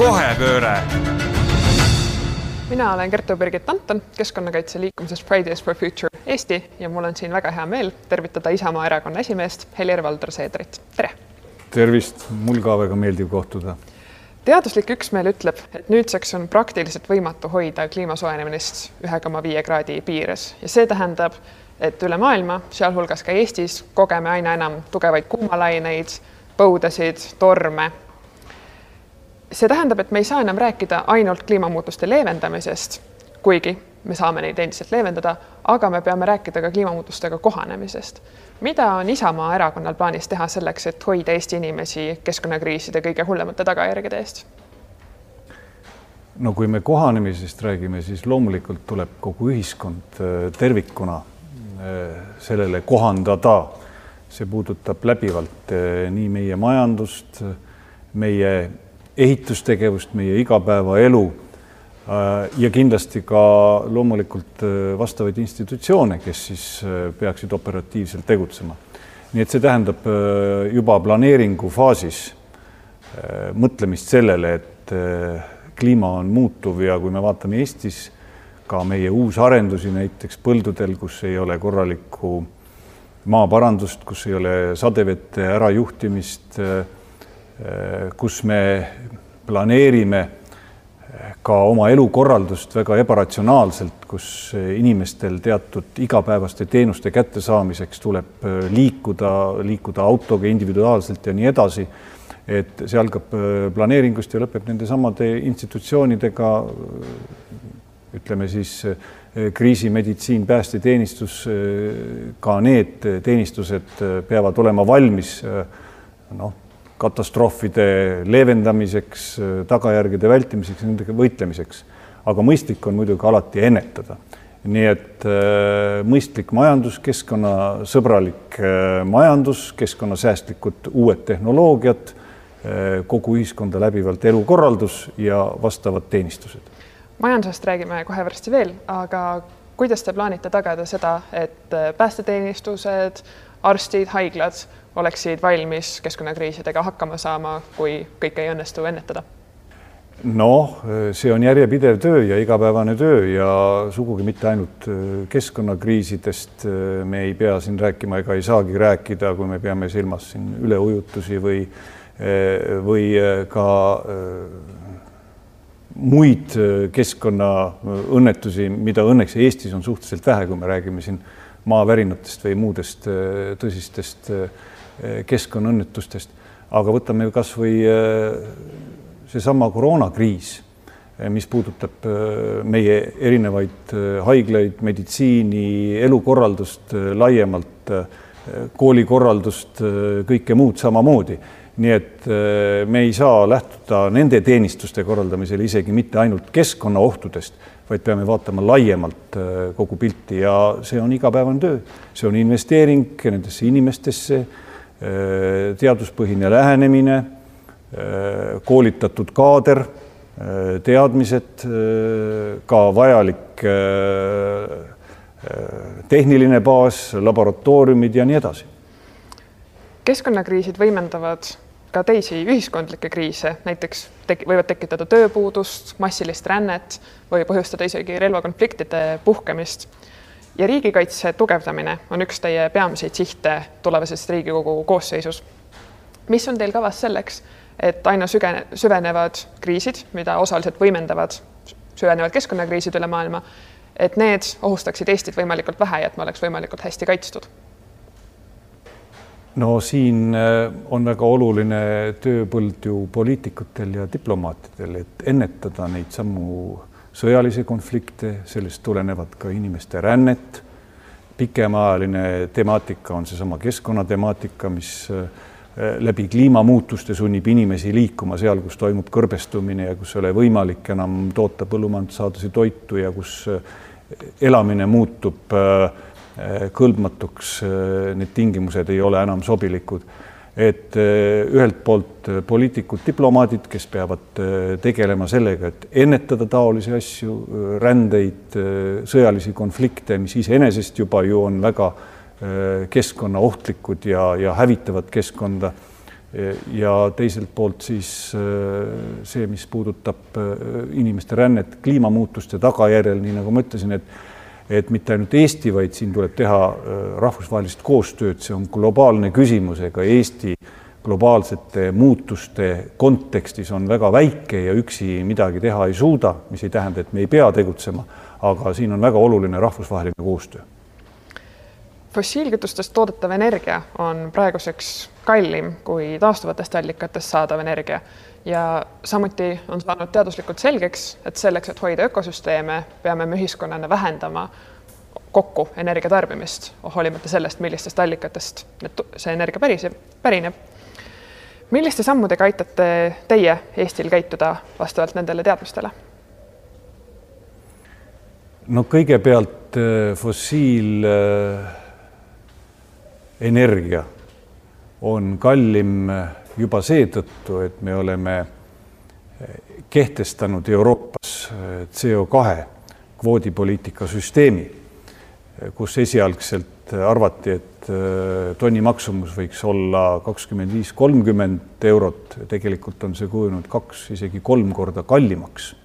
kohepööre. mina olen Kertu-Birgit Anton Keskkonnakaitse liikumises Fridays for Future Eesti ja mul on siin väga hea meel tervitada Isamaa erakonna esimeest Helir-Valdor Seederit, tere! tervist, mul ka väga meeldiv kohtuda teaduslik üksmeel ütleb, et nüüdseks on praktiliselt võimatu hoida kliima soojenemist ühe koma viie kraadi piires ja see tähendab, et üle maailma, sealhulgas ka Eestis, kogeme aina enam tugevaid kuumalaineid, põudasid, torme. See tähendab, et me ei saa enam rääkida ainult kliimamuutuste leevendamisest, kuigi me saame neid endiselt leevendada, aga me peame rääkida ka kliimamuutustega kohanemisest mida on Isamaa erakonnal plaanis teha selleks, et hoida Eesti inimesi keskkonnakriiside kõige hullemate tagajärgede eest? no kui me kohanemisest räägime, siis loomulikult tuleb kogu ühiskond äh, tervikuna äh, sellele kohandada. see puudutab läbivalt äh, nii meie majandust, meie ehitustegevust, meie igapäevaelu Äh, ja kindlasti ka loomulikult äh, vastavaid institutsioone, kes siis äh, peaksid operatiivselt tegutsema. nii et see tähendab juba planeeringu faasis mõtlemist sellele, et kliima on muutuv ja kui me vaatame Eestis ka meie uusarendusi näiteks põldudel, kus ei ole korralikku maaparandust, kus ei ole sadevete ärajuhtimist, kus me planeerime ka oma elukorraldust väga ebaratsionaalselt, kus inimestel teatud igapäevaste teenuste kättesaamiseks tuleb äh, liikuda, liikuda autoga individuaalselt ja nii edasi. et see algab äh, planeeringust ja lõpeb nendesamade institutsioonidega, ütleme siis äh, kriisimeditsiin, päästeteenistus, ka need teenistused peavad olema valmis noh katastroofide leevendamiseks, tagajärgede vältimiseks, nendega võitlemiseks. aga mõistlik on muidugi alati ennetada. nii et äh, mõistlik majandus, keskkonnasõbralik äh, majandus, keskkonnasäästlikud uued tehnoloogiad äh,, kogu ühiskonda läbivalt elukorraldus ja vastavad teenistused. majandusest räägime kohe varsti veel, aga kuidas te plaanite tagada seda, et äh, päästeteenistused, arstid, haiglad oleksid valmis keskkonnakriisidega hakkama saama, kui kõike ei õnnestu ennetada? noh, see on järjepidev töö ja igapäevane töö ja sugugi mitte ainult äh, keskkonnakriisidest äh, me ei pea siin rääkima ega ei saagi rääkida, kui me peame silmas siin üleujutusi või, äh, või ka muid keskkonnaõnnetusi, mida õnneks Eestis on suhteliselt vähe, kui me räägime siin maavärinatest või muudest tõsistest Eh, keskkonnaõnnetustest, aga võtame ju kasvõi eh, seesama koroonakriis, eh, mis puudutab meie erinevaid haiglaid, meditsiini, elukorraldust laiemalt, koolikorraldust, kõike muud samamoodi. nii et me ei saa lähtuda nende teenistuste korraldamisel isegi mitte ainult keskkonnaohtudest, vaid peame vaatama laiemalt kogu pilti. Ja see on igapäevane töö, see on investeering nendesse inimestesse teaduspõhine lähenemine, äh, koolitatud kaader, äh, teadmised, ka vajalik tehniline baas, laboratooriumid ja nii edasi. keskkonnakriisid võimendavad ka teisi ühiskondlikke kriise, näiteks tek võivad tekitada tööpuudust, massilist rännet või põhjustada isegi relvakonfliktide puhkemist ja riigikaitse tugevdamine on üks teie peamiseid sihte tulevases Riigikogu koosseisus. mis on teil kavas selleks, et aina sügene, süvenevad kriisid, mida osaliselt võimendavad süvenevad keskkonnakriisid üle maailma, et need ohustaksid Eestit võimalikult vähe ja et me oleks võimalikult hästi kaitstud? no siin äh, on väga oluline tööpõld ju poliitikutel ja diplomaatidel, et ennetada neid samu sõjalisi konflikte, sellest tulenevad ka inimeste rännet. pikemaajaline temaatika on seesama keskkonnatemaatika, mis äh, läbi kliimamuutuste sunnib inimesi liikuma seal, kus toimub kõrbestumine ja kus ei ole võimalik enam toota põllumajandussaadusi toitu ja kus äh, elamine muutub äh, kõlbmatuks, need tingimused ei ole enam sobilikud et eh, ühelt poolt eh, poliitikud, diplomaadid, kes peavad eh, tegelema sellega, et ennetada taolisi asju, rändeid, sõjalisi konflikte, mis iseenesest juba ju on väga keskkonnaohtlikud ja, ja hävitavad keskkonda. ja teiselt poolt siis see, mis puudutab inimeste rännet kliimamuutuste tagajärjel, nii nagu ma ütlesin, et et mitte ainult Eesti, vaid siin tuleb teha rahvusvahelist koostööd, see on globaalne küsimus, ega Eesti globaalsete muutuste kontekstis on väga väike ja üksi midagi teha ei suuda, mis ei tähenda, et me ei pea tegutsema, aga siin on väga oluline rahvusvaheline koostöö. Fossiilkütustest toodetav energia on praeguseks kallim kui taastuvatest allikatest saadav energia ja samuti on saanud teaduslikult selgeks, et selleks, et hoida ökosüsteeme, peame me ühiskonnana vähendama kokku energia tarbimist, hoolimata sellest, millistest allikatest need, see energia päriseb, pärineb. milliste sammudega aitate teie Eestil käituda vastavalt nendele teadmistele? no kõigepealt äh, fossiil äh, on kallim juba seetõttu, et me oleme kehtestanud Euroopas CO2 kvoodipoliitika süsteemi, kus esialgselt arvati, et tonni maksumus võiks olla kakskümmend viis, kolmkümmend eurot, tegelikult on see kujunenud kaks, isegi kolm korda kallimaks.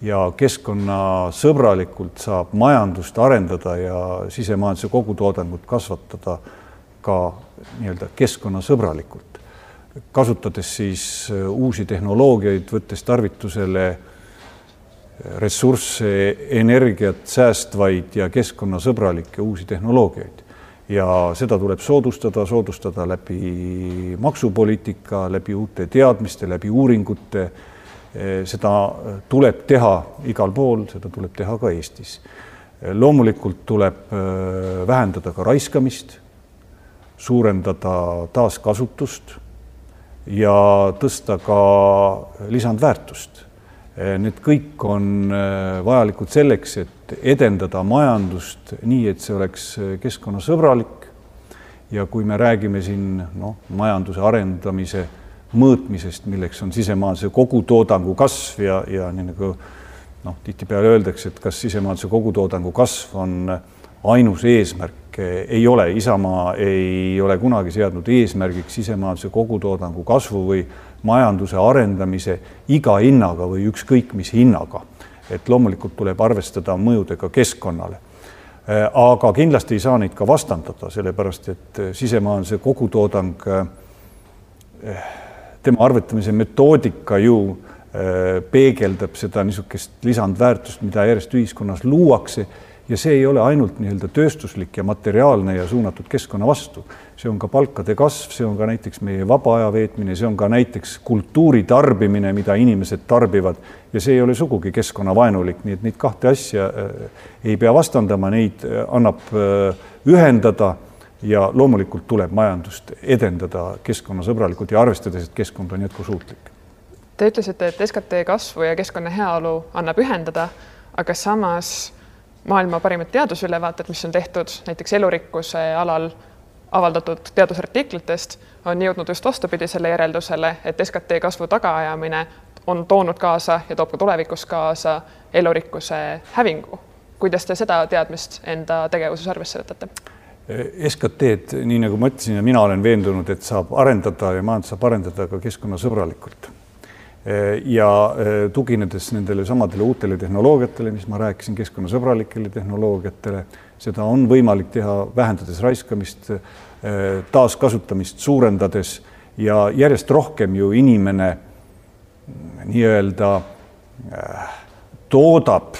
ja keskkonnasõbralikult saab majandust arendada ja sisemajanduse kogutoodangut kasvatada ka nii-öelda keskkonnasõbralikult, kasutades siis äh, uusi tehnoloogiaid, võttes tarvitusele äh, ressursse, energiat säästvaid ja keskkonnasõbralikke uusi tehnoloogiaid. ja seda tuleb soodustada, soodustada läbi maksupoliitika, läbi uute teadmiste, läbi uuringute. Äh, seda tuleb teha igal pool, seda tuleb teha ka Eestis. loomulikult tuleb vähendada ka raiskamist suurendada taaskasutust ja tõsta ka lisandväärtust. Need kõik on äh, vajalikud selleks, et edendada majandust nii, et see oleks keskkonnasõbralik. ja kui me räägime siin noh, majanduse arendamise mõõtmisest, milleks on sisemajanduse kogutoodangu kasv ja, ja nii nagu noh, tihtipeale öeldakse, et kas sisemajanduse kogutoodangu kasv on ainus eesmärk ei ole, Isamaa ei ole kunagi seadnud eesmärgiks sisemajanduse kogutoodangu kasvu või majanduse arendamise iga hinnaga või ükskõik mis hinnaga. et loomulikult tuleb arvestada mõjudega keskkonnale. aga kindlasti ei saa neid ka vastandada, sellepärast et sisemajanduse kogutoodang, tema arvutamise metoodika ju peegeldab seda niisugust lisandväärtust, mida järjest ühiskonnas luuakse ja see ei ole ainult nii-öelda tööstuslik ja materiaalne ja suunatud keskkonna vastu, see on ka palkade kasv, see on ka näiteks meie vaba aja veetmine, see on ka näiteks kultuuri tarbimine, mida inimesed tarbivad. Ja see ei ole sugugi keskkonnavaenulik, nii et neid kahte asja äh, ei pea vastandama, neid äh, annab äh, ühendada ja loomulikult tuleb majandust edendada keskkonnasõbralikult ja arvestades, et keskkond on jätkusuutlik. Te ütlesite, et SKT kasvu ja keskkonna heaolu annab ühendada, aga samas maailma parimad teadusülevaated, mis on tehtud näiteks elurikkuse alal avaldatud teadusartiklitest, on jõudnud just vastupidisele järeldusele, et SKT kasvu tagaajamine on toonud kaasa ja toob ka tulevikus kaasa elurikkuse hävingu. kuidas te seda teadmist enda tegevuses arvesse võtate? SKT-d, nii nagu ma ütlesin ja mina olen veendunud, et saab arendada ja majandus saab arendada ka keskkonnasõbralikult ja eh, tuginedes nendele samadele uutele tehnoloogiatele, mis ma rääkisin, keskkonnasõbralikele tehnoloogiatele, seda on võimalik teha, vähendades raiskamist, eh, taaskasutamist suurendades ja järjest rohkem ju inimene nii-öelda toodab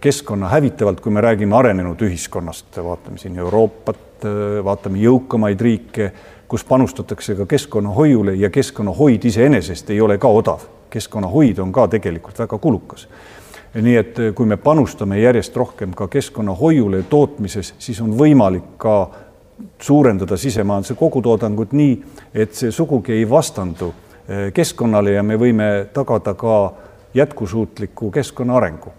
keskkonna hävitavalt, kui me räägime arenenud ühiskonnast, vaatame siin Euroopat, vaatame jõukamaid riike kus panustatakse ka keskkonnahoiule ja keskkonnahoid iseenesest ei ole ka odav. keskkonnahoid on ka tegelikult väga kulukas. nii et eh, kui me panustame järjest rohkem ka keskkonnahoiule tootmises, siis on võimalik ka suurendada sisemajanduse kogutoodangut nii, et see sugugi ei vastandu eh, keskkonnale ja me võime tagada ka jätkusuutliku keskkonna arengu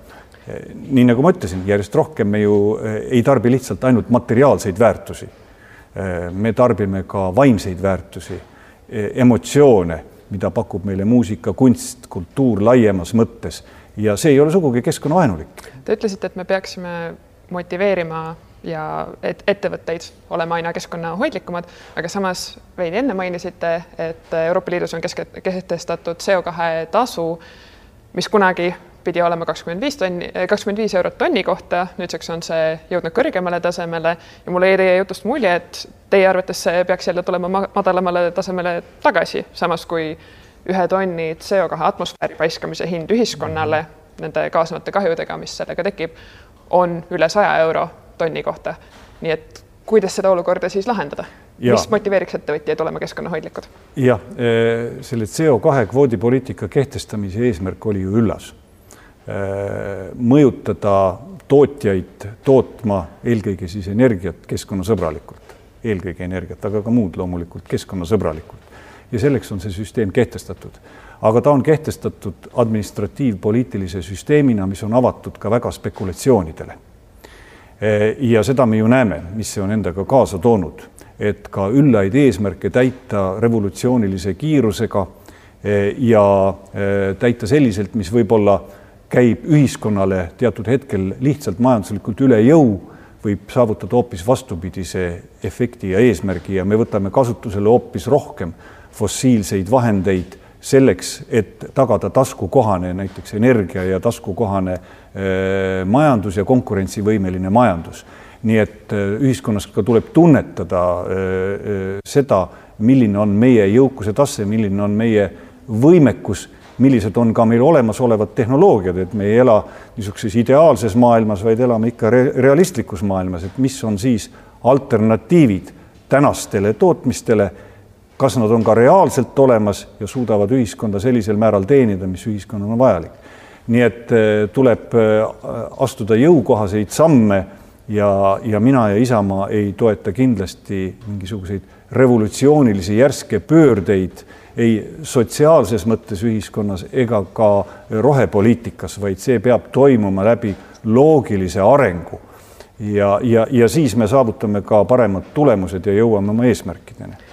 eh, nii nagu ma ütlesin, järjest rohkem me ju ei tarbi lihtsalt ainult materiaalseid väärtusi me tarbime ka vaimseid väärtusi, e, emotsioone, mida pakub meile muusika, kunst, kultuur laiemas mõttes ja see ei ole sugugi keskkonnavaenulik. Te ütlesite, et me peaksime motiveerima ja et ettevõtteid olema aina keskkonnahoidlikumad, aga samas veidi enne mainisite, et Euroopa Liidus on keske, kehtestatud CO2 tasu, mis kunagi pidi olema kakskümmend viis tonni, kakskümmend viis eurot tonni kohta, nüüdseks on see jõudnud kõrgemale tasemele ja mulle jäi teie jutust mulje, et teie arvates see peaks jälle tulema madalamale tasemele tagasi, samas kui ühe tonni CO2 atmosfääri paiskamise hind ühiskonnale nende kaasnevate kahjudega, mis sellega tekib, on üle saja euro tonni kohta. nii et kuidas seda olukorda siis lahendada? mis motiveeriks ettevõtjaid olema keskkonnahoidlikud? jah, eh, selle CO2 kvoodipoliitika kehtestamise eesmärk oli ju üllas. Mõjutada tootjaid tootma eelkõige siis energiat keskkonnasõbralikult, eelkõige energiat, aga ka muud loomulikult keskkonnasõbralikult. ja selleks on see süsteem kehtestatud. aga ta on kehtestatud administratiivpoliitilise süsteemina, mis on avatud ka väga spekulatsioonidele Eh, ja seda me ju näeme, mis see on endaga kaasa toonud, et ka üllaid eesmärke täita revolutsioonilise kiirusega eh, ja eh, täita selliselt, mis võib-olla käib ühiskonnale teatud hetkel lihtsalt majanduslikult üle jõu, võib saavutada hoopis vastupidise efekti ja eesmärgi ja me võtame kasutusele hoopis rohkem fossiilseid vahendeid selleks, et tagada taskukohane näiteks energia ja taskukohane äh, majandus ja konkurentsivõimeline majandus. nii et äh, ühiskonnas ka tuleb tunnetada äh, seda, milline on meie jõukuse tase, milline on meie võimekus, millised on ka meil olemasolevad tehnoloogiad, et me ei ela niisuguses ideaalses maailmas, vaid elame ikka re realistlikus maailmas, et mis on siis alternatiivid tänastele tootmistele kas nad on ka reaalselt olemas ja suudavad ühiskonda sellisel määral teenida, mis ühiskonnal on vajalik. nii et eh, tuleb eh, astuda jõukohaseid samme ja, ja mina ja Isamaa ei toeta kindlasti mingisuguseid revolutsioonilisi järske pöördeid ei sotsiaalses mõttes ühiskonnas ega ka rohepoliitikas, vaid see peab toimuma läbi loogilise arengu. ja, ja, ja siis me saavutame ka paremad tulemused ja jõuame oma eesmärkideni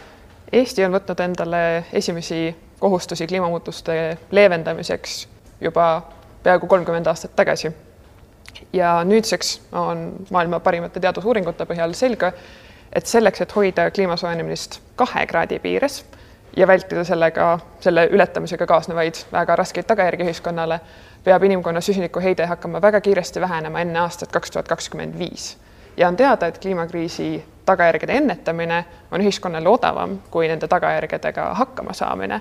Eesti on võtnud endale esimesi kohustusi kliimamuutuste leevendamiseks juba peaaegu kolmkümmend aastat tagasi. ja nüüdseks on maailma parimate teadusuuringute põhjal selge, et selleks, et hoida kliima soojenemist kahe kraadi piires ja vältida sellega, selle ületamisega kaasnevaid väga raskeid tagajärgi ühiskonnale, peab inimkonna süsinikuheide hakkama väga kiiresti vähenema enne aastat kaks tuhat kakskümmend viis. ja on teada, et kliimakriisi tagajärgede ennetamine on ühiskonnale odavam kui nende tagajärgedega hakkama saamine.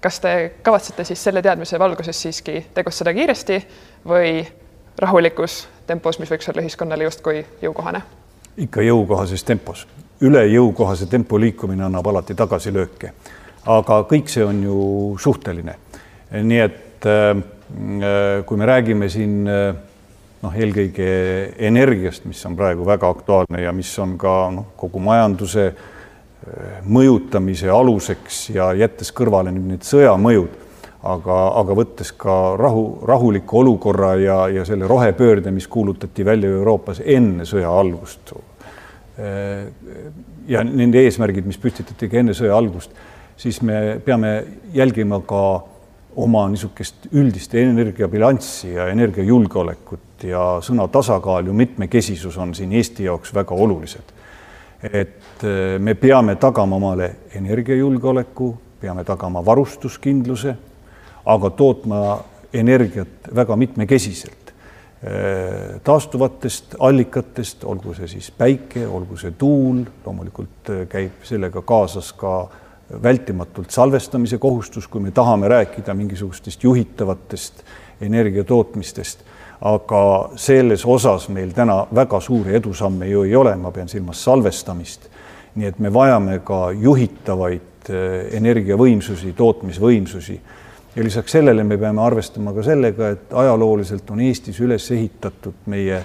kas te kavatsete siis selle teadmise valguses siiski tegutseda kiiresti või rahulikus tempos, mis võiks olla ühiskonnale justkui jõukohane? ikka jõukohases tempos, üle jõukohase tempo liikumine annab alati tagasilööke, aga kõik see on ju suhteline. nii et äh, kui me räägime siin äh, noh, eelkõige energiast, mis on praegu väga aktuaalne ja mis on ka noh, kogu majanduse eh, mõjutamise aluseks ja jättes kõrvale nüüd need sõjamõjud, aga, aga võttes ka rahu, rahuliku olukorra ja, ja selle rohepöörde, mis kuulutati välja Euroopas enne sõja algust. Ja nende eesmärgid, mis püstitati ka enne sõja algust, siis me peame jälgima ka oma niisugust üldist energiabilanssi ja energiajulgeolekut ja sõna tasakaal ja mitmekesisus on siin Eesti jaoks väga olulised. et eh, me peame tagama omale energiajulgeoleku, peame tagama varustuskindluse, aga tootma energiat väga mitmekesiselt. Eh, taastuvatest allikatest, olgu see siis päike, olgu see tuul, loomulikult eh, käib sellega kaasas ka vältimatult salvestamise kohustus, kui me tahame rääkida mingisugustest juhitavatest energiatootmistest aga selles osas meil täna väga suuri edusamme ju ei ole, ma pean silmas salvestamist. nii et me vajame ka juhitavaid eh, energiavõimsusi, tootmisvõimsusi ja lisaks sellele me peame arvestama ka sellega, et ajalooliselt on Eestis üles ehitatud meie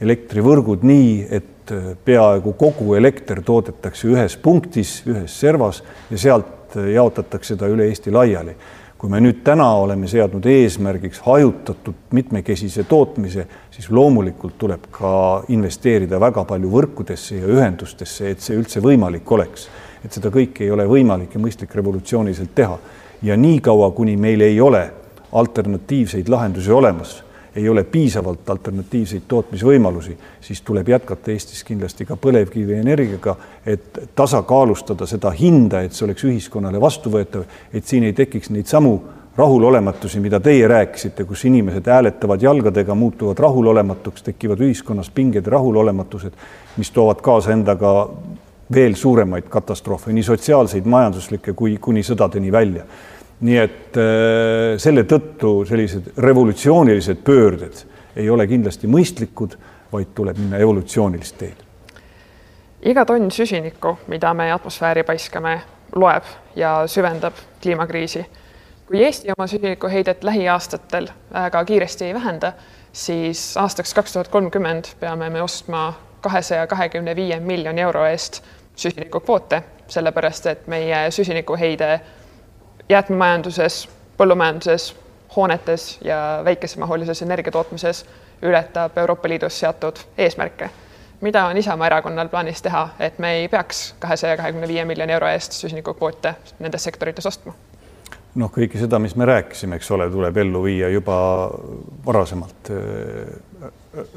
elektrivõrgud nii, et eh, peaaegu kogu elekter toodetakse ühes punktis, ühes servas ja sealt eh, jaotatakse ta üle Eesti laiali kui me nüüd täna oleme seadnud eesmärgiks hajutatud mitmekesise tootmise, siis loomulikult tuleb ka investeerida väga palju võrkudesse ja ühendustesse, et see üldse võimalik oleks. et seda kõike ei ole võimalik ja mõistlik revolutsiooniliselt teha. ja niikaua, kuni meil ei ole alternatiivseid lahendusi olemas, ei ole piisavalt alternatiivseid tootmisvõimalusi, siis tuleb jätkata Eestis kindlasti ka põlevkivienergiaga, et tasakaalustada seda hinda, et see oleks ühiskonnale vastuvõetav, et siin ei tekiks neid samu rahulolematusi, mida teie rääkisite, kus inimesed hääletavad jalgadega, muutuvad rahulolematuks, tekivad ühiskonnas pinged ja rahulolematused, mis toovad kaasa endaga veel suuremaid katastroofe, nii sotsiaalseid, majanduslikke kui kuni sõdadeni välja. Nii et äh, selle tõttu sellised revolutsioonilised pöörded ei ole kindlasti mõistlikud, vaid tuleb minna evolutsioonilist teed. iga tonn süsinikku, mida me atmosfääri paiskame, loeb ja süvendab kliimakriisi. kui Eesti oma süsinikuheidet lähiaastatel väga kiiresti ei vähenda, siis aastaks kaks tuhat kolmkümmend peame me ostma kahesaja kahekümne viie miljoni euro eest süsinikukvoote, sellepärast et meie süsinikuheide jäätmemajanduses, põllumajanduses, hoonetes ja väikesemahulises energiatootmises ületab Euroopa Liidus seatud eesmärke. mida on Isamaa Erakonnal plaanis teha, et me ei peaks kahesaja kahekümne viie miljoni euro eest süsinikukvoote nendes sektorites ostma? noh, kõike seda, mis me rääkisime, eks ole, tuleb ellu viia juba varasemalt äh,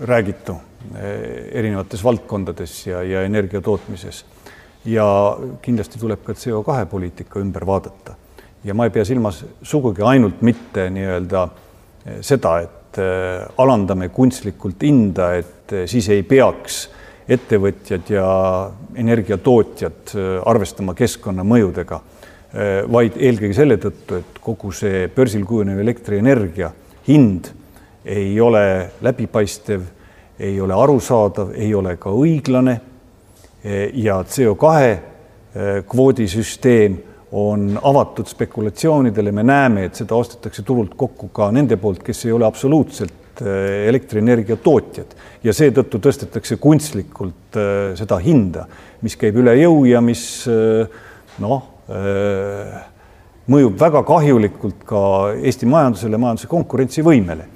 räägitu äh, erinevates valdkondades ja, ja energia tootmises ja kindlasti tuleb ka CO2 poliitika ümber vaadata. Ja ma ei pea silmas sugugi ainult mitte nii-öelda eh, seda, et eh, alandame kunstlikult hinda, et eh, siis ei peaks ettevõtjad ja energiatootjad arvestama keskkonnamõjudega, vaid eelkõige selle tõttu, et kogu see börsil kujunev elektrienergia hind ei ole läbipaistev, ei ole arusaadav, ei ole ka õiglane ja CO2 eh, kvoodisüsteem on avatud spekulatsioonidele, me näeme, et seda ostetakse turult kokku ka nende poolt, kes ei ole absoluutselt eh, elektrienergia tootjad. Ja seetõttu tõstetakse kunstlikult eh, seda hinda, mis käib üle jõu ja mis noh, mõjub väga kahjulikult ka Eesti majandusele, majanduse konkurentsivõimele.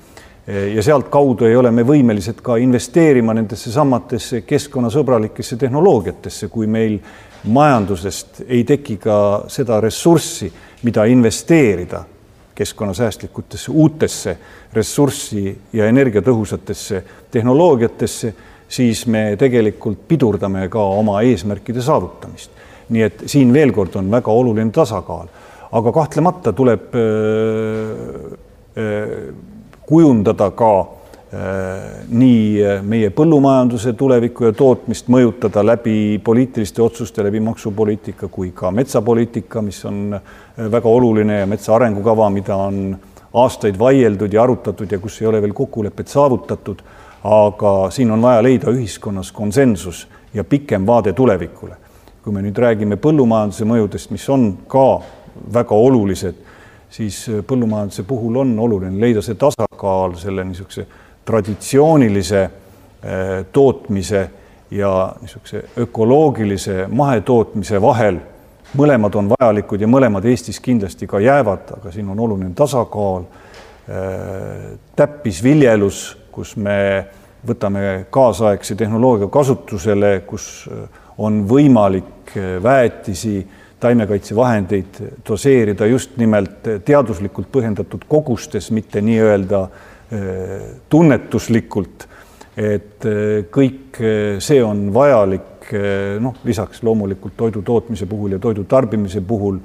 Ja sealtkaudu ei ole me võimelised ka investeerima nendesse samatesse keskkonnasõbralikesse tehnoloogiatesse, kui meil majandusest ei teki ka seda ressurssi, mida investeerida keskkonnasäästlikutesse uutesse ressurssi ja energiatõhusatesse tehnoloogiatesse, siis me tegelikult pidurdame ka oma eesmärkide saavutamist. nii et siin veel kord on väga oluline tasakaal, aga kahtlemata tuleb öö, öö, kujundada ka äh, nii äh, meie põllumajanduse tulevikku ja tootmist mõjutada läbi poliitiliste otsuste, läbi maksupoliitika kui ka metsapoliitika, mis on äh, väga oluline ja metsa arengukava, mida on aastaid vaieldud ja arutatud ja kus ei ole veel kokkulepet saavutatud. aga siin on vaja leida ühiskonnas konsensus ja pikem vaade tulevikule. kui me nüüd räägime põllumajanduse mõjudest, mis on ka väga olulised siis äh, põllumajanduse puhul on oluline leida see tasakaal selle niisuguse traditsioonilise äh, tootmise ja niisuguse ökoloogilise mahetootmise vahel. mõlemad on vajalikud ja mõlemad Eestis kindlasti ka jäävad, aga siin on oluline tasakaal. Äh, täppisviljelus, kus me võtame kaasaegse tehnoloogia kasutusele, kus on võimalik väetisi taimekaitsevahendeid doseerida just nimelt teaduslikult põhjendatud kogustes, mitte nii-öelda äh, tunnetuslikult. et äh, kõik äh, see on vajalik, noh, lisaks loomulikult toidu tootmise puhul ja toidu tarbimise puhul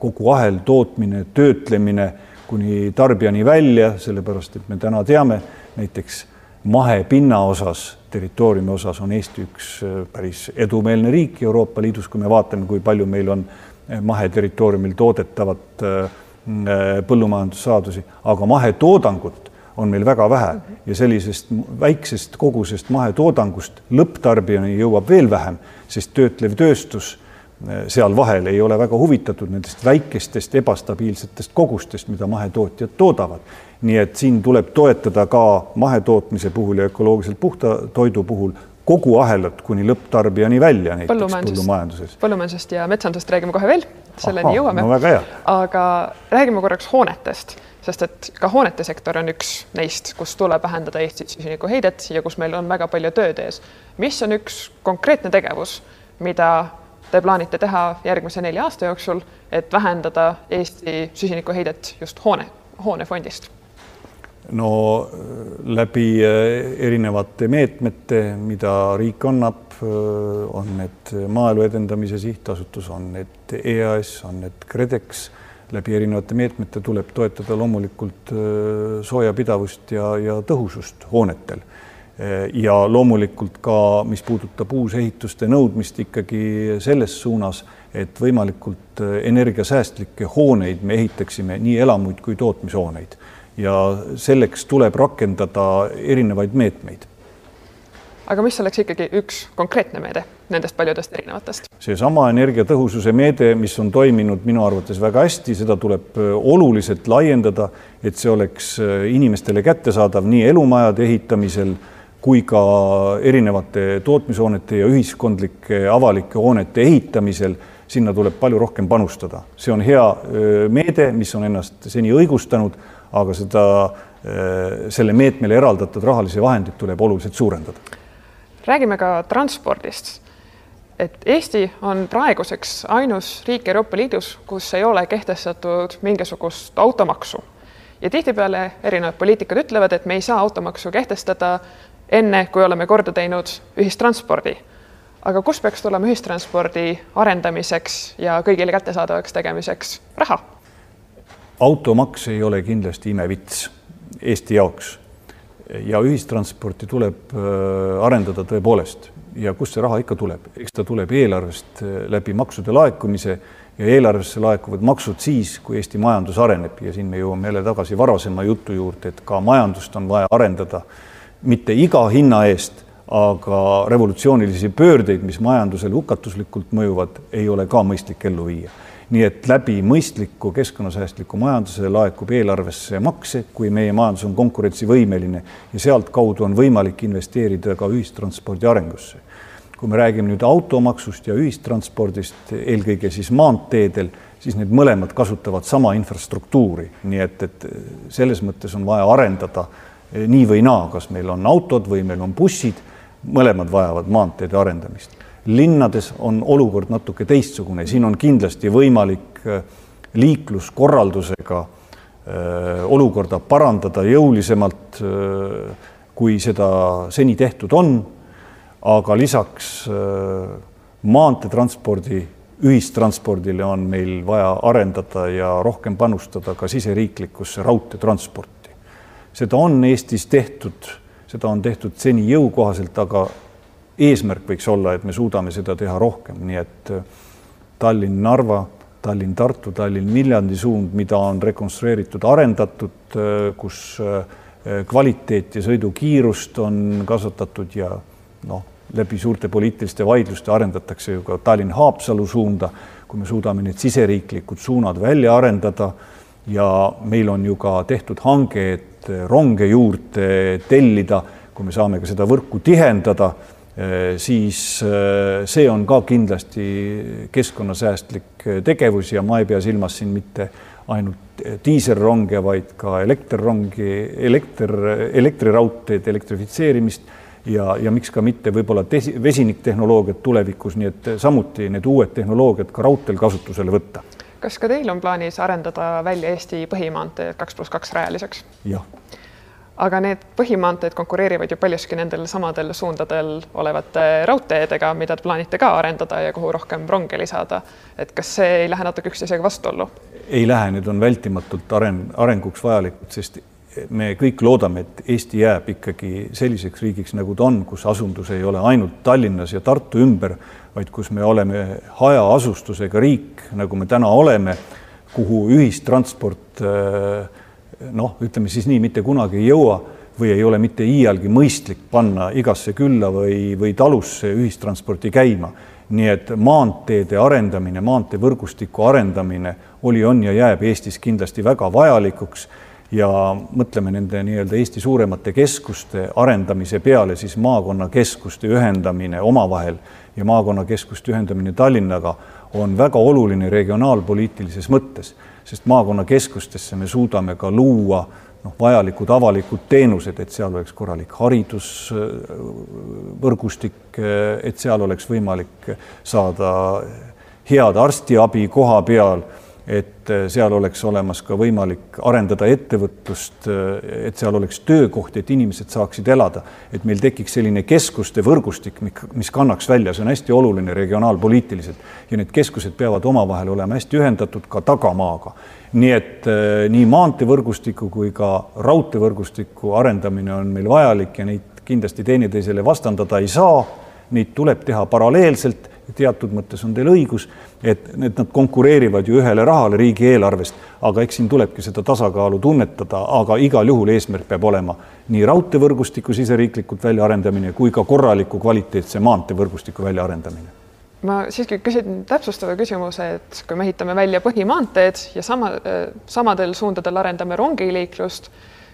kogu ahel, tootmine, töötlemine kuni tarbijani välja, sellepärast et me täna teame näiteks mahepinna osas, territooriumi osas on Eesti üks äh, päris edumeelne riik Euroopa Liidus, kui me vaatame, kui palju meil on äh, maheterritooriumil toodetavat äh, põllumajandussaadusi, aga mahetoodangut on meil väga vähe ja sellisest väiksest kogusest mahetoodangust lõpptarbijani jõuab veel vähem, sest töötlev tööstus seal vahel ei ole väga huvitatud nendest väikestest ebastabiilsetest kogustest, mida mahetootjad toodavad nii et siin tuleb toetada ka mahetootmise puhul ja ökoloogiliselt puhta toidu puhul kogu ahelat kuni lõpptarbijani välja näiteks põllumajanduses. põllumajandusest ja metsandusest räägime kohe veel, selleni jõuame no. aga räägime korraks hoonetest, sest et ka hoonete sektor on üks neist, kus tuleb vähendada Eestis süsinikuheidet ja kus meil on väga palju tööd ees. mis on üks konkreetne tegevus, mida te plaanite teha järgmise nelja aasta jooksul, et vähendada Eesti süsinikuheidet just hoone, hoonefondist no läbi erinevate meetmete, mida riik annab, on need Maaelu Edendamise Sihtasutus, on need EAS, on need KredEx läbi erinevate meetmete tuleb toetada loomulikult soojapidavust ja, ja tõhusust hoonetel. ja loomulikult ka, mis puudutab uusehituste nõudmist ikkagi selles suunas, et võimalikult energiasäästlikke hooneid me ehitaksime, nii elamuid kui tootmishooneid. ja selleks tuleb rakendada erinevaid meetmeid aga mis oleks ikkagi üks konkreetne meede nendest paljudest erinevatest? seesama energiatõhususe meede, mis on toiminud minu arvates väga hästi, seda tuleb äh, oluliselt laiendada, et see oleks äh, inimestele kättesaadav nii elumajade ehitamisel kui ka erinevate tootmishoonete ja ühiskondlike avalike hoonete ehitamisel sinna tuleb palju rohkem panustada. see on hea äh, meede, mis on ennast seni õigustanud, aga seda, selle meetmele eraldatud rahalisi vahendeid tuleb oluliselt suurendada räägime ka transpordist. et Eesti on praeguseks ainus riik Euroopa Liidus, kus ei ole kehtestatud mingisugust automaksu. ja tihtipeale erinevad poliitikud ütlevad, et me ei saa automaksu kehtestada enne, kui oleme korda teinud ühistranspordi. aga kust peaks tulema ühistranspordi arendamiseks ja kõigile kättesaadavaks tegemiseks raha? automaks ei ole kindlasti imevits Eesti jaoks ja ühistransporti tuleb äh, arendada tõepoolest. Ja kust see raha ikka tuleb, eks ta tuleb eelarvest äh, läbi maksude laekumise ja eelarvesse laekuvad maksud siis, kui Eesti majandus areneb. Ja siin me jõuame jälle tagasi varasema jutu juurde, et ka majandust on vaja arendada. Mitte iga hinna eest, aga revolutsioonilisi pöördeid, mis majandusele hukatuslikult mõjuvad, ei ole ka mõistlik ellu viia nii et läbi mõistliku keskkonnasäästliku majanduse laekub eelarvesse makse, kui meie majandus on konkurentsivõimeline ja sealtkaudu on võimalik investeerida ka ühistranspordi arengusse. kui me räägime nüüd automaksust ja ühistranspordist, eelkõige siis maanteedel, siis need mõlemad kasutavad sama infrastruktuuri, nii et, et selles mõttes on vaja arendada nii või naa, kas meil on autod või meil on bussid, mõlemad vajavad maanteede arendamist linnades on olukord natuke teistsugune, siin on kindlasti võimalik äh, liikluskorraldusega äh, olukorda parandada jõulisemalt, äh, kui seda seni tehtud on. aga lisaks maanteetranspordi, ühistranspordile on meil vaja arendada ja rohkem panustada ka siseriiklikusse raudteetransporti. seda on Eestis tehtud, seda on tehtud seni jõukohaselt, aga eesmärk võiks olla, et me suudame seda teha rohkem, nii et äh, Tallinn-Narva, Tallinn-Tartu, Tallinn-Viljandi suund, mida on rekonstrueeritud, arendatud, äh, kus äh, kvaliteet ja sõidukiirust on kasvatatud ja noh, läbi suurte poliitiliste vaidluste arendatakse ju ka Tallinn-Haapsalu suunda, kui me suudame need siseriiklikud suunad välja arendada. Ja meil on ju ka tehtud hange, et ronge juurde tellida, kui me saame ka seda võrku tihendada siis äh, see on ka kindlasti keskkonnasäästlik äh, tegevus ja ma ei pea silmas siin mitte ainult diiselronge, vaid ka elektrirongi, elekter, elektriraudteed, elektrifitseerimist ja, ja miks ka mitte võib-olla vesiniktehnoloogiat tulevikus, nii et samuti need uued tehnoloogiad ka raudteel kasutusele võtta. kas ka teil on plaanis arendada välja Eesti põhimaanteed kaks pluss kaks rajaliseks? jah aga need põhimaanteed konkureerivad ju paljuski nendel samadel suundadel olevate raudteedega, mida te plaanite ka arendada ja kuhu rohkem ronge lisada. et kas see ei lähe natuke üksteisega vastuollu? ei lähe, need on vältimatult aren-, arenguks vajalikud, sest me kõik loodame, et Eesti jääb ikkagi selliseks riigiks, nagu ta on, kus asundus ei ole ainult Tallinnas ja Tartu ümber, vaid kus me oleme hajaasustusega riik, nagu me täna oleme, kuhu ühistransport äh, noh, ütleme siis nii, mitte kunagi ei jõua või ei ole mitte iialgi mõistlik panna igasse külla või, või talusse ühistransporti käima. nii et maanteede arendamine, maanteevõrgustiku arendamine oli, on ja jääb Eestis kindlasti väga vajalikuks ja mõtleme nende nii-öelda Eesti suuremate keskuste arendamise peale, siis maakonnakeskuste ühendamine omavahel ja maakonnakeskuste ühendamine Tallinnaga on väga oluline regionaalpoliitilises mõttes sest maakonnakeskustesse me suudame ka luua noh, vajalikud avalikud teenused, et seal oleks korralik haridusvõrgustik, et seal oleks võimalik saada head arstiabi koha peal, et äh, seal oleks olemas ka võimalik arendada ettevõtlust, äh, et seal oleks töökohti, et inimesed saaksid elada, et meil tekiks selline keskuste võrgustik, mis kannaks välja, see on hästi oluline regionaalpoliitiliselt. Ja need keskused peavad omavahel olema hästi ühendatud ka tagamaaga. nii et äh, nii maanteevõrgustiku kui ka raudteevõrgustiku arendamine on meil vajalik ja neid kindlasti teineteisele vastandada ei saa, neid tuleb teha paralleelselt. Teatud mõttes on teil õigus, et, et nad konkureerivad ju ühele rahale riigieelarvest, aga eks siin tulebki seda tasakaalu tunnetada, aga igal juhul eesmärk peab olema nii raudteevõrgustiku siseriiklikult väljaarendamine kui ka korraliku kvaliteetse maanteevõrgustiku väljaarendamine. Ma siiski küsin täpsustava küsimuse, et kui me ehitame välja põhimaanteed ja sama, samadel suundadel arendame rongiliiklust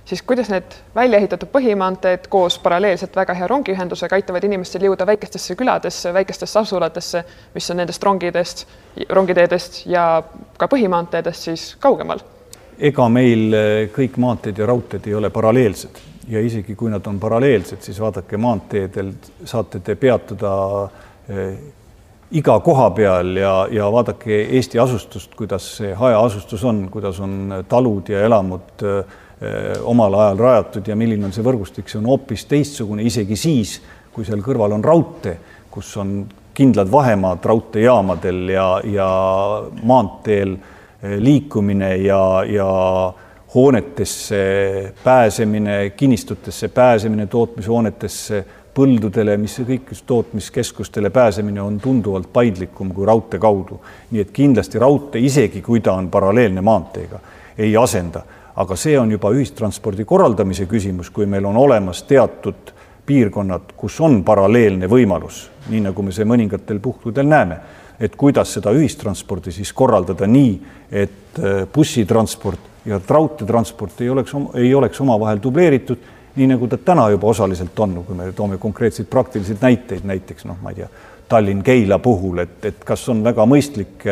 siis kuidas need välja ehitatud põhimaanteed koos paralleelselt väga hea rongiühendusega aitavad inimestel jõuda väikestesse küladesse, väikestesse asulatesse, mis on nendest rongidest, rongiteedest ja ka põhimaanteedest siis kaugemal? ega meil eh, kõik maanteed ja raudteed ei ole paralleelsed ja isegi kui nad on paralleelsed, siis vaadake, maanteedel saate te peatuda eh, iga koha peal ja, ja vaadake Eesti asustust, kuidas see hajaasustus on, kuidas on talud ja elamud äh, omal ajal rajatud ja milline on see võrgustik, see on hoopis teistsugune, isegi siis, kui seal kõrval on raudtee, kus on kindlad vahemaad raudteejaamadel ja, ja maanteel äh, liikumine ja, ja hoonetesse pääsemine, kinnistutesse pääsemine, tootmishoonetesse, põldudele, mis kõik tootmiskeskustele pääsemine on tunduvalt paindlikum kui raudtee kaudu. nii et kindlasti raudtee, isegi kui ta on paralleelne maanteega, ei asenda aga see on juba ühistranspordi korraldamise küsimus, kui meil on olemas teatud piirkonnad, kus on paralleelne võimalus, nii nagu me see mõningatel puhkudel näeme, et kuidas seda ühistranspordi siis korraldada nii, et äh, bussitransport ja raudteetransport ei oleks, ei oleks omavahel dubleeritud, nii nagu ta täna juba osaliselt on, kui me toome konkreetseid praktilisi näiteid, näiteks noh, ma ei tea, Tallinn-Keila puhul, et, et kas on väga mõistlik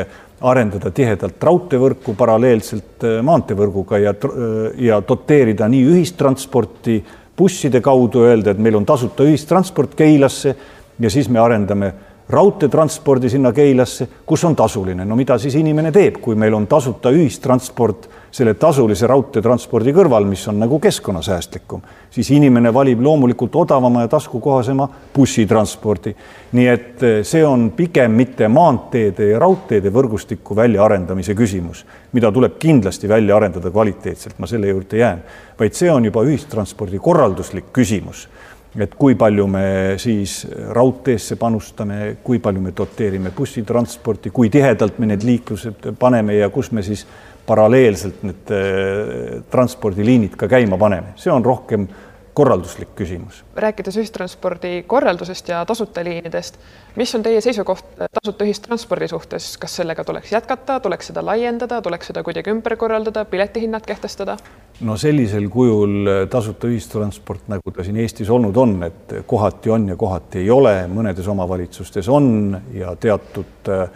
arendada tihedalt raudteevõrku paralleelselt äh, maanteevõrguga ja, äh, ja doteerida nii ühistransporti busside kaudu, öelda, et meil on tasuta ühistransport Keilasse ja siis me arendame raudteetranspordi sinna Keilasse, kus on tasuline. no mida siis inimene teeb, kui meil on tasuta ühistransport selle tasulise raudteetranspordi kõrval, mis on nagu keskkonnasäästlikum, siis inimene valib loomulikult odavama ja taskukohasema bussitranspordi. nii et eh, see on pigem mitte maanteede ja raudteede võrgustiku väljaarendamise küsimus, mida tuleb kindlasti välja arendada kvaliteetselt, ma selle juurde jään, vaid see on juba ühistranspordi korralduslik küsimus. Et kui palju me siis raudteesse panustame, kui palju me doteerime bussitransporti, kui tihedalt me need liiklused paneme ja kus me siis paralleelselt need äh, transpordiliinid ka käima paneme, see on rohkem korralduslik küsimus. rääkides ühistranspordi korraldusest ja tasuta liinidest, mis on teie seisukoht tasuta ühistranspordi suhtes, kas sellega tuleks jätkata, tuleks seda laiendada, tuleks seda kuidagi ümber korraldada, piletihinnad kehtestada? no sellisel kujul tasuta ühistransport, nagu ta siin Eestis olnud on, et kohati on ja kohati ei ole, mõnedes omavalitsustes on ja teatud äh,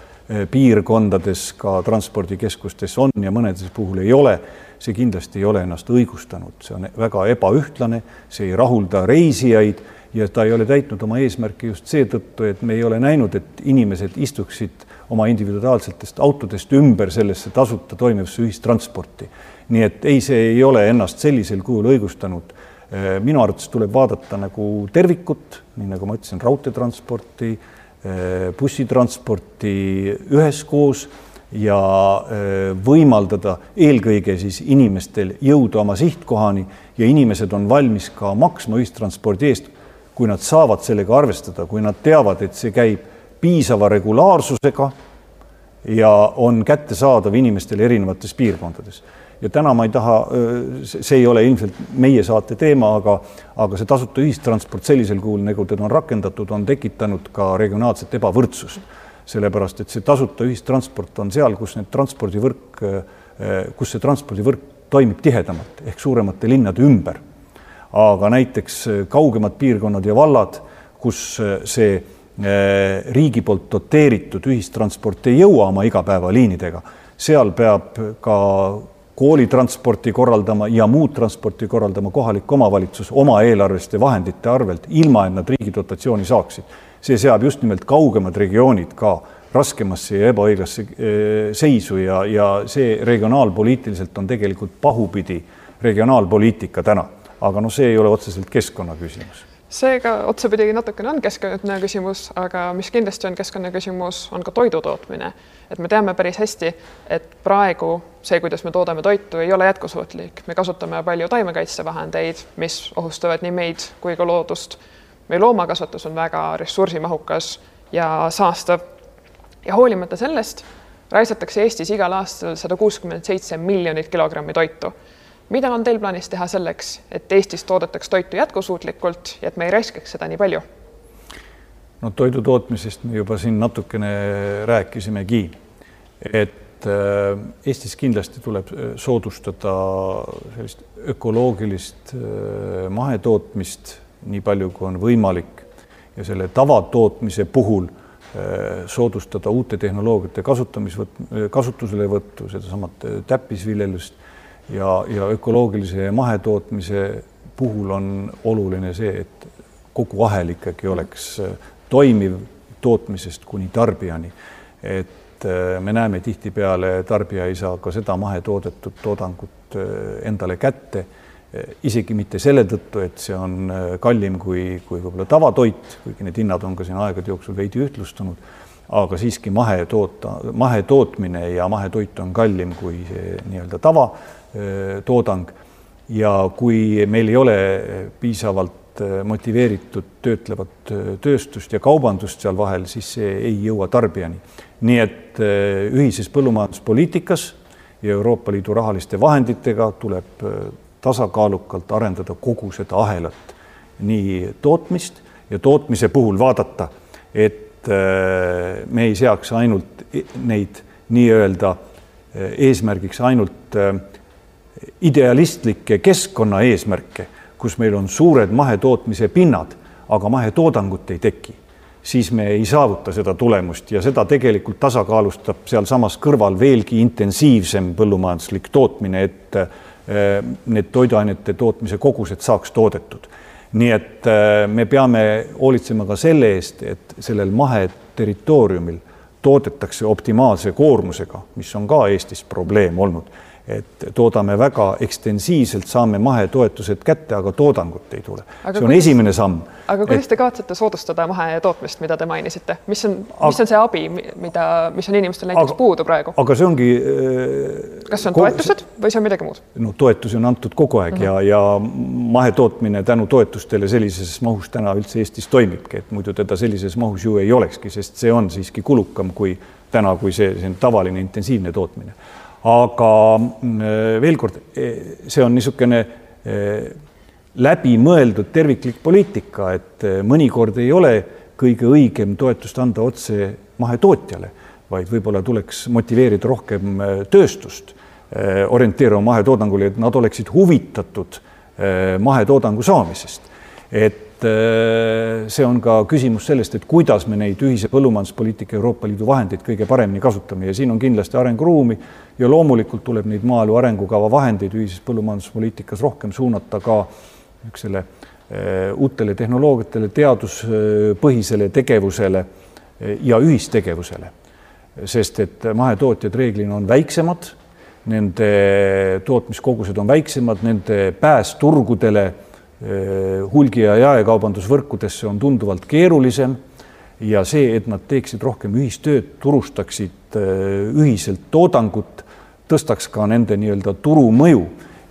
piirkondades ka transpordikeskustes on ja mõnedes puhul ei ole see kindlasti ei ole ennast õigustanud, see on väga ebaühtlane, see ei rahulda reisijaid ja ta ei ole täitnud oma eesmärki just seetõttu, et me ei ole näinud, et inimesed istuksid oma individuaalsetest autodest ümber sellesse tasuta toimivasse ühistransporti. nii et ei, see ei ole ennast sellisel kujul õigustanud. minu arvates tuleb vaadata nagu tervikut, nii nagu ma ütlesin, raudteetransporti, bussitransporti üheskoos ja äh, võimaldada eelkõige siis inimestel jõuda oma sihtkohani ja inimesed on valmis ka maksma ühistranspordi eest, kui nad saavad sellega arvestada, kui nad teavad, et see käib piisava regulaarsusega ja on kättesaadav inimestele erinevates piirkondades. Ja täna ma ei taha, see ei ole ilmselt meie saate teema, aga, aga see tasuta ühistransport sellisel kujul, nagu teda on rakendatud, on tekitanud ka regionaalset ebavõrdsust sellepärast et see tasuta ühistransport on seal, kus need transpordivõrk, kus see transpordivõrk toimib tihedamalt ehk suuremate linnade ümber. aga näiteks kaugemad piirkonnad ja vallad, kus see riigi poolt doteeritud ühistransport ei jõua oma igapäevaliinidega, seal peab ka koolitransporti korraldama ja muud transporti korraldama kohalik omavalitsus oma eelarveliste vahendite arvelt, ilma et nad riigi dotatsiooni saaksid see seab just nimelt kaugemad regioonid ka raskemasse ja ebaõiglasse seisu ja, ja see regionaalpoliitiliselt on tegelikult pahupidi regionaalpoliitika täna. aga noh, see ei ole otseselt keskkonna küsimus seega otsapidi natukene on keskkonna küsimus, aga mis kindlasti on keskkonna küsimus, on ka toidu tootmine. et me teame päris hästi, et praegu see, kuidas me toodame toitu, ei ole jätkusuutlik, me kasutame palju taimekaitsevahendeid, mis ohustavad nii meid kui ka loodust. meie loomakasvatus on väga ressursimahukas ja saastav. ja hoolimata sellest raisatakse Eestis igal aastal sada kuuskümmend seitse miljonit kilogrammi toitu mida on teil plaanis teha selleks, et Eestis toodetaks toitu jätkusuutlikult ja et me ei raiskaks seda nii palju? no toidu tootmisest me juba siin natukene rääkisimegi, et äh, Eestis kindlasti tuleb äh, soodustada sellist ökoloogilist äh, mahetootmist nii palju, kui on võimalik ja selle tavatootmise puhul soodustada uute tehnoloogiate kasutamisvõtt, kasutuselevõttu, sedasama täppisviljelust ja, ja ökoloogilise mahetootmise puhul on oluline see, et kogu ahel ikkagi oleks äh, toimiv tootmisest kuni tarbijani. et äh, me näeme tihtipeale, tarbija ei saa ka seda mahetoodetud toodangut äh, endale kätte, isegi mitte selle tõttu, et see on kallim kui, kui võib-olla tavatoit, kuigi need hinnad on ka siin aegade jooksul veidi ühtlustunud, aga siiski mahetoota, mahetootmine ja mahetoit on kallim kui see nii-öelda tava toodang ja kui meil ei ole piisavalt äh, motiveeritud töötlevat äh, tööstust ja kaubandust seal vahel, siis see ei jõua tarbijani. nii et ühises põllumajanduspoliitikas ja Euroopa Liidu rahaliste vahenditega tuleb tasakaalukalt arendada kogu seda ahelat, nii tootmist ja tootmise puhul vaadata, et me ei seaks ainult neid nii-öelda eesmärgiks ainult äh, idealistlikke keskkonnaeesmärke, kus meil on suured mahetootmise pinnad, aga mahetoodangut ei teki, siis me ei saavuta seda tulemust ja seda tegelikult tasakaalustab sealsamas kõrval veelgi intensiivsem põllumajanduslik tootmine, et eh, need toiduainete tootmise kogused saaks toodetud. nii et eh, me peame hoolitsema ka selle eest, et sellel maheterritooriumil toodetakse optimaalse koormusega, mis on ka Eestis probleem olnud et toodame väga ekstensiivselt, saame mahetoetused kätte, aga toodangut ei tule. see on kuidas, esimene samm. aga kuidas et... te kavatsete soodustada mahetootmist, mida te mainisite, mis on, mis on see abi, mida, mis on inimestel näiteks aga, puudu praegu? aga see ongi äh,. kas see on toetused või see on midagi muud? no toetusi on antud kogu aeg mm -hmm. ja, ja mahetootmine tänu toetustele sellises mahus täna üldse Eestis toimibki, et muidu teda sellises mahus ju ei olekski, sest see on siiski kulukam kui täna, kui see, see tavaline intensiivne tootmine aga mm, veel kord, e, see on niisugune e, läbimõeldud terviklik poliitika, et mõnikord ei ole kõige õigem toetust anda otse mahetootjale, vaid võib-olla tuleks motiveerida rohkem tööstust orienteeruma mahetoodangule, et nad oleksid huvitatud mahetoodangu saamisest. et et äh, see on ka küsimus sellest, et kuidas me neid ühise põllumajanduspoliitika Euroopa Liidu vahendeid kõige paremini kasutame ja siin on kindlasti arenguruumi ja loomulikult tuleb neid maaelu arengukava vahendeid ühises põllumajanduspoliitikas rohkem suunata ka niisugusele äh, uutele tehnoloogiatele, teaduspõhisele tegevusele äh, ja ühistegevusele. sest et mahetootjad reeglina on väiksemad, nende tootmiskogused on väiksemad, nende pääs turgudele hulgi- ja jaekaubandusvõrkudesse on tunduvalt keerulisem ja see, et nad teeksid rohkem ühistööd, turustaksid ühiselt toodangut, tõstaks ka nende nii-öelda turumõju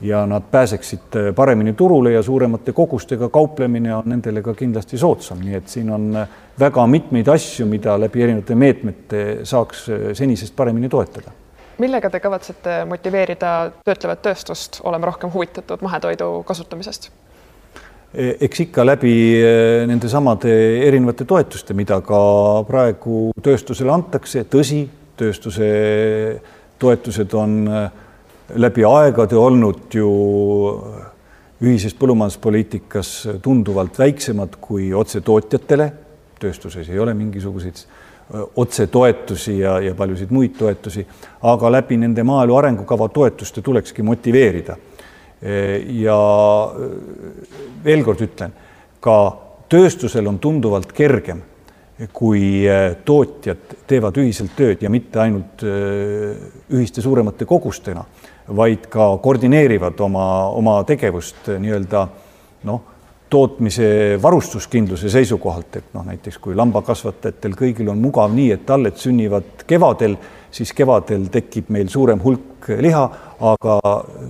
ja nad pääseksid paremini turule ja suuremate kogustega kauplemine on nendele ka kindlasti soodsam, nii et siin on väga mitmeid asju, mida läbi erinevate meetmete saaks senisest paremini toetada millega te kavatsete motiveerida töötlevat tööstust olema rohkem huvitatud mahetoidu kasutamisest? E, eks ikka läbi e, nendesamade erinevate toetuste, mida ka praegu tööstusele antakse, tõsi, tööstuse toetused on e, läbi aegade olnud ju ühises põllumajanduspoliitikas tunduvalt väiksemad kui otsetootjatele. tööstuses ei ole mingisuguseid otsetoetusi ja, ja paljusid muid toetusi, aga läbi nende maaelu arengukava toetuste tulekski motiveerida ja veel kord ütlen, ka tööstusel on tunduvalt kergem kui tootjad teevad ühiselt tööd ja mitte ainult ühiste suuremate kogustena, vaid ka koordineerivad oma, oma tegevust nii-öelda noh tootmise varustuskindluse seisukohalt, et noh, näiteks kui lambakasvatajatel kõigil on mugav nii, et talled sünnivad kevadel, siis kevadel tekib meil suurem hulk liha, aga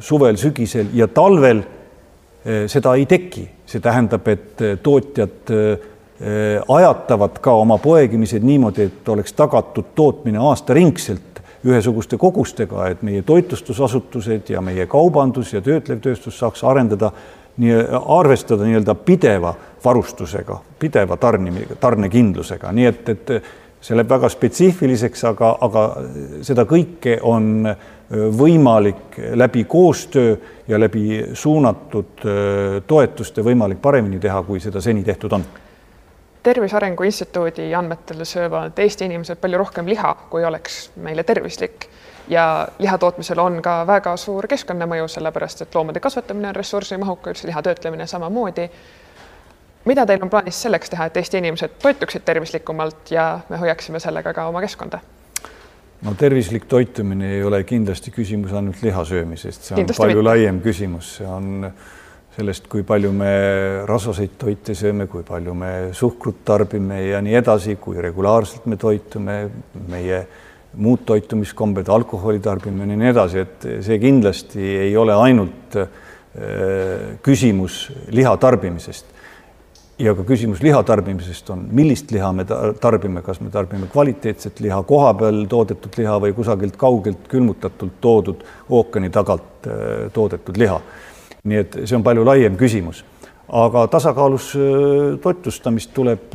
suvel, sügisel ja talvel eh, seda ei teki. see tähendab, et eh, tootjad eh, ajatavad ka oma poegimised niimoodi, et oleks tagatud tootmine aastaringselt ühesuguste kogustega, et meie toitlustusasutused ja meie kaubandus ja töötlev tööstus saaks arendada nii arvestada nii-öelda pideva varustusega, pideva tarnimisega, tarnekindlusega, nii et, et see läheb väga spetsiifiliseks, aga, aga seda kõike on võimalik läbi koostöö ja läbi suunatud toetuste võimalik paremini teha, kui seda seni tehtud on tervise Arengu Instituudi andmetel söövad Eesti inimesed palju rohkem liha, kui oleks meile tervislik ja liha tootmisel on ka väga suur keskkonnamõju, sellepärast et loomade kasvatamine on ressursimahukas, liha töötlemine samamoodi. Mida teil on plaanis selleks teha, et Eesti inimesed toituksid tervislikumalt ja me hoiaksime sellega ka oma keskkonda? no tervislik toitumine ei ole kindlasti küsimus ainult liha söömisest, see on kindlasti palju mitte. laiem küsimus, see on sellest, kui palju me rasvaseid toite sööme, kui palju me suhkrut tarbime ja nii edasi, kui regulaarselt me toitume, meie muud toitumiskombed, alkoholi tarbimine ja nii edasi, et see kindlasti ei ole ainult äh, küsimus liha tarbimisest. Ja ka küsimus liha tarbimisest on, millist liha me tarbime, kas me tarbime kvaliteetset liha, kohapeal toodetud liha või kusagilt kaugelt külmutatult toodud ookeani tagant äh, toodetud liha. nii et see on palju laiem küsimus, aga tasakaalus äh, toitlustamist tuleb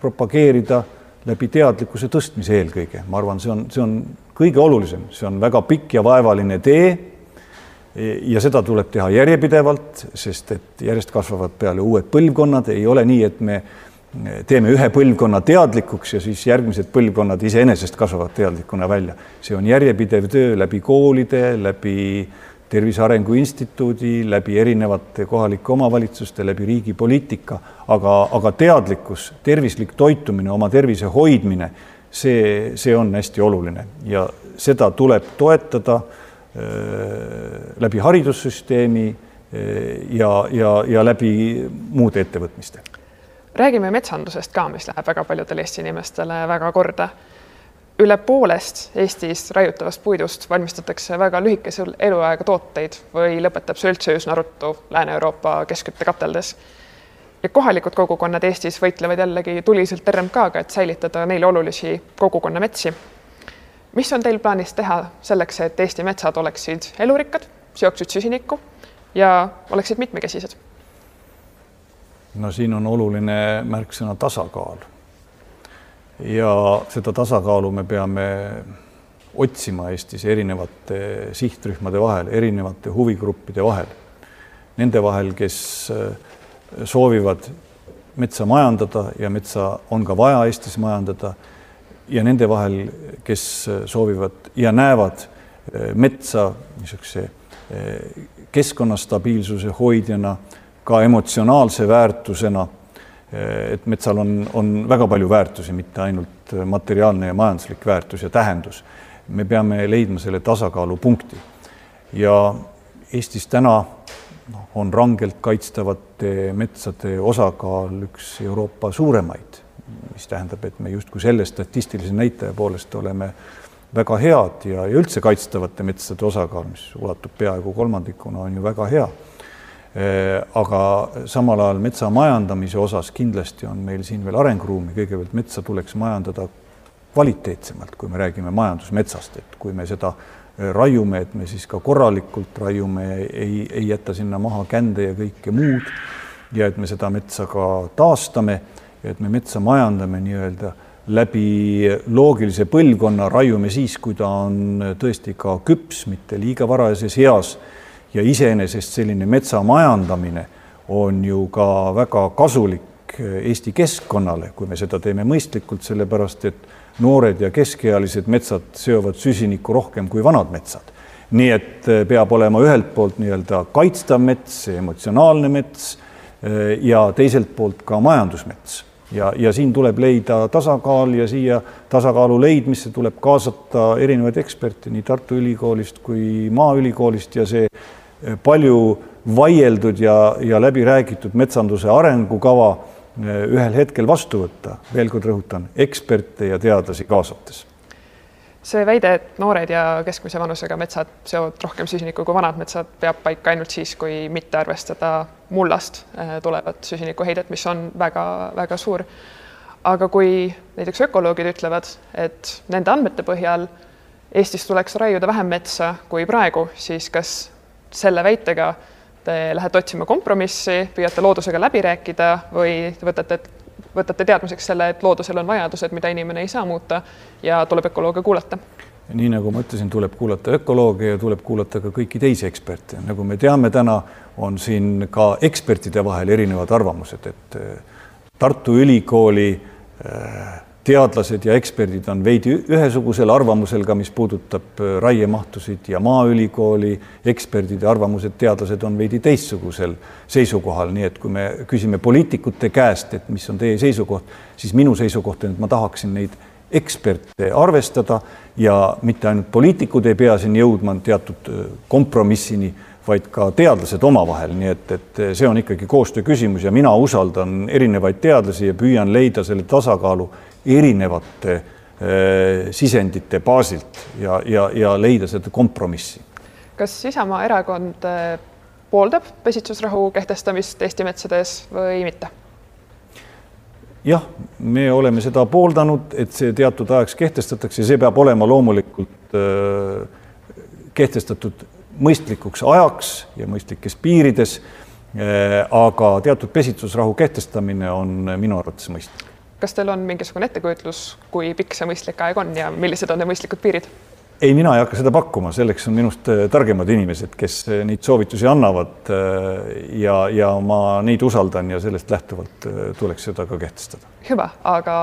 propageerida läbi teadlikkuse tõstmise eelkõige, ma arvan, see on, see on kõige olulisem, see on väga pikk ja vaevaline tee. Ja seda tuleb teha järjepidevalt, sest et järjest kasvavad peale uued põlvkonnad, ei ole nii, et me teeme ühe põlvkonna teadlikuks ja siis järgmised põlvkonnad iseenesest kasvavad teadlikuna välja. see on järjepidev töö läbi koolide, läbi Tervise Arengu Instituudi, läbi erinevate kohalike omavalitsuste, läbi riigi poliitika, aga, aga teadlikkus, tervislik toitumine, oma tervise hoidmine, see, see on hästi oluline. Ja seda tuleb toetada läbi haridussüsteemi äh, ja, ja, ja läbi muude ettevõtmiste. räägime metsandusest ka, mis läheb väga paljudele Eesti inimestele väga korda üle poolest Eestis raiutavast puidust valmistatakse väga lühikese eluaega tooteid või lõpetab see üldse üsna ruttu Lääne-Euroopa keskküttekateldes. ja kohalikud kogukonnad Eestis võitlevad jällegi tuliselt RMK-ga, et säilitada neile olulisi kogukonnametsi. Mis on teil plaanis teha selleks, et Eesti metsad oleksid elurikkad, seoksid süsinikku ja oleksid mitmekesised? no siin on oluline märksõna tasakaal ja seda tasakaalu me peame otsima Eestis erinevate sihtrühmade vahel, erinevate huvigruppide vahel. Nende vahel, kes äh, soovivad metsa majandada ja metsa on ka vaja Eestis majandada ja nende vahel, kes äh, soovivad ja näevad äh, metsa niisuguse keskkonna stabiilsuse hoidjana, ka emotsionaalse väärtusena et metsal on, on väga palju väärtusi, mitte ainult materiaalne ja majanduslik väärtus ja tähendus. me peame leidma selle tasakaalupunkti ja Eestis täna noh, on rangelt kaitstavate metsade osakaal üks Euroopa suuremaid, mis tähendab, et me justkui selle statistilise näitaja poolest oleme väga head ja, ja üldse kaitstavate metsade osakaal, mis ulatub peaaegu kolmandikuna, on ju väga hea. Aga samal ajal metsa majandamise osas kindlasti on meil siin veel arenguruumi, kõigepealt metsa tuleks majandada kvaliteetsemalt, kui me räägime majandusmetsast, et kui me seda äh, raiume, et me siis ka korralikult raiume, ei, ei jäta sinna maha kände ja kõike muud ja et me seda metsa ka taastame et me metsa majandame nii-öelda läbi loogilise põlvkonna, raiume siis, kui ta on tõesti ka küps, mitte liiga varajases eas ja iseenesest selline metsa majandamine on ju ka väga kasulik Eesti keskkonnale, kui me seda teeme mõistlikult, sellepärast et noored ja keskealised metsad seovad süsinikku rohkem kui vanad metsad. nii et eh, peab olema ühelt poolt nii-öelda kaitstav mets, emotsionaalne mets eh, ja teiselt poolt ka majandusmets. Ja, ja siin tuleb leida tasakaal ja siia tasakaalu leidmisse tuleb kaasata erinevaid eksperte nii Tartu Ülikoolist kui Maaülikoolist ja see eh, palju vaieldud ja, ja läbi räägitud metsanduse arengukava eh, ühel hetkel vastu võtta, veel kord rõhutan, eksperte ja teadlasi kaasates see väide, et noored ja keskmise vanusega metsad seovad rohkem süsinikku kui vanad metsad, peab paika ainult siis, kui mitte arvestada mullast äh, tulevat süsinikuheidet, mis on väga-väga suur. aga kui näiteks ökoloogid ütlevad, et nende andmete põhjal Eestis tuleks raiuda vähem metsa kui praegu, siis kas selle väitega te lähete otsima kompromissi, püüate loodusega läbi rääkida või võtate võtate teadmiseks selle, et loodusel on vajadused, mida inimene ei saa muuta ja tuleb ökoloogia kuulata. Nii nagu ma ütlesin, tuleb kuulata ökolooge ja tuleb kuulata ka kõiki teisi eksperte, nagu me teame, täna on siin ka ekspertide vahel erinevad arvamused, et eh, Tartu Ülikooli äh, teadlased ja eksperdid on veidi ühesugusel arvamusel ka, mis puudutab äh, raiemahtusid ja Maaülikooli eksperdid ja arvamused, teadlased on veidi teistsugusel seisukohal, nii et kui me küsime poliitikute käest, et mis on teie seisukoht, siis minu seisukoht on, et ma tahaksin neid eksperte arvestada ja mitte ainult poliitikud ei pea siin jõudma teatud äh, kompromissini, vaid ka teadlased omavahel, nii et, et see on ikkagi koostöö küsimus ja mina usaldan erinevaid teadlasi ja püüan leida selle tasakaalu erinevate äh, sisendite baasilt ja, ja, ja leida seda kompromissi. kas Isamaa erakond äh, pooldab pesitsusrahu kehtestamist Eesti metsades või mitte? jah, me oleme seda pooldanud, et see teatud ajaks kehtestatakse, see peab olema loomulikult äh, kehtestatud mõistlikuks ajaks ja mõistlikes piirides. aga teatud pesitsusrahu kehtestamine on minu arvates mõistlik kas teil on mingisugune ettekujutlus, kui pikk see mõistlik aeg on ja millised on need mõistlikud piirid? ei, mina ei hakka seda pakkuma, selleks on minust äh, targemad inimesed, kes äh, neid soovitusi annavad ja, ja ma neid usaldan ja sellest lähtuvalt tuleks seda ka kehtestada. hüva, aga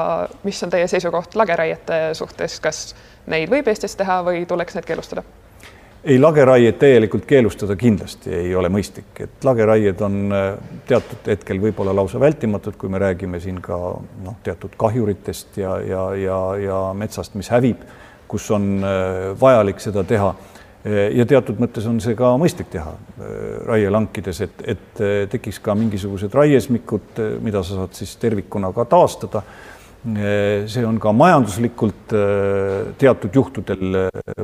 mis on teie seisukoht lageraiete suhtes, kas neid võib Eestis teha või tuleks need keelustada? Ei, lageraied täielikult keelustada kindlasti ei ole mõistlik, et lageraied on äh, teatud hetkel võib-olla lausa vältimatud, kui me räägime siin ka noh, teatud kahjuritest ja, ja, ja, ja metsast, mis hävib, kus on äh, vajalik seda teha. Äh, ja teatud mõttes on see ka mõistlik teha raielankides, et, et tekiks ka mingisugused raiesmikud, mida sa saad siis tervikuna ka taastada see on ka majanduslikult teatud juhtudel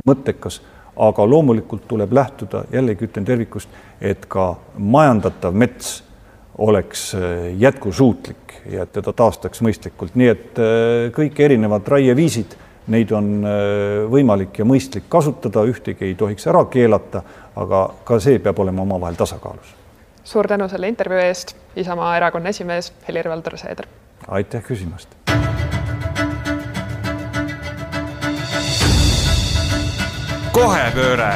mõttekas aga loomulikult tuleb lähtuda, jällegi ütlen tervikust, et ka majandatav mets oleks äh, jätkusuutlik ja et teda taastaks mõistlikult, nii et äh, kõik erinevad raieviisid, neid on äh, võimalik ja mõistlik kasutada, ühtegi ei tohiks ära keelata, aga ka see peab olema omavahel tasakaalus. suur tänu selle intervjuu eest, Isamaa erakonna esimees Helir-Valdor Seeder. aitäh küsimast kohepööre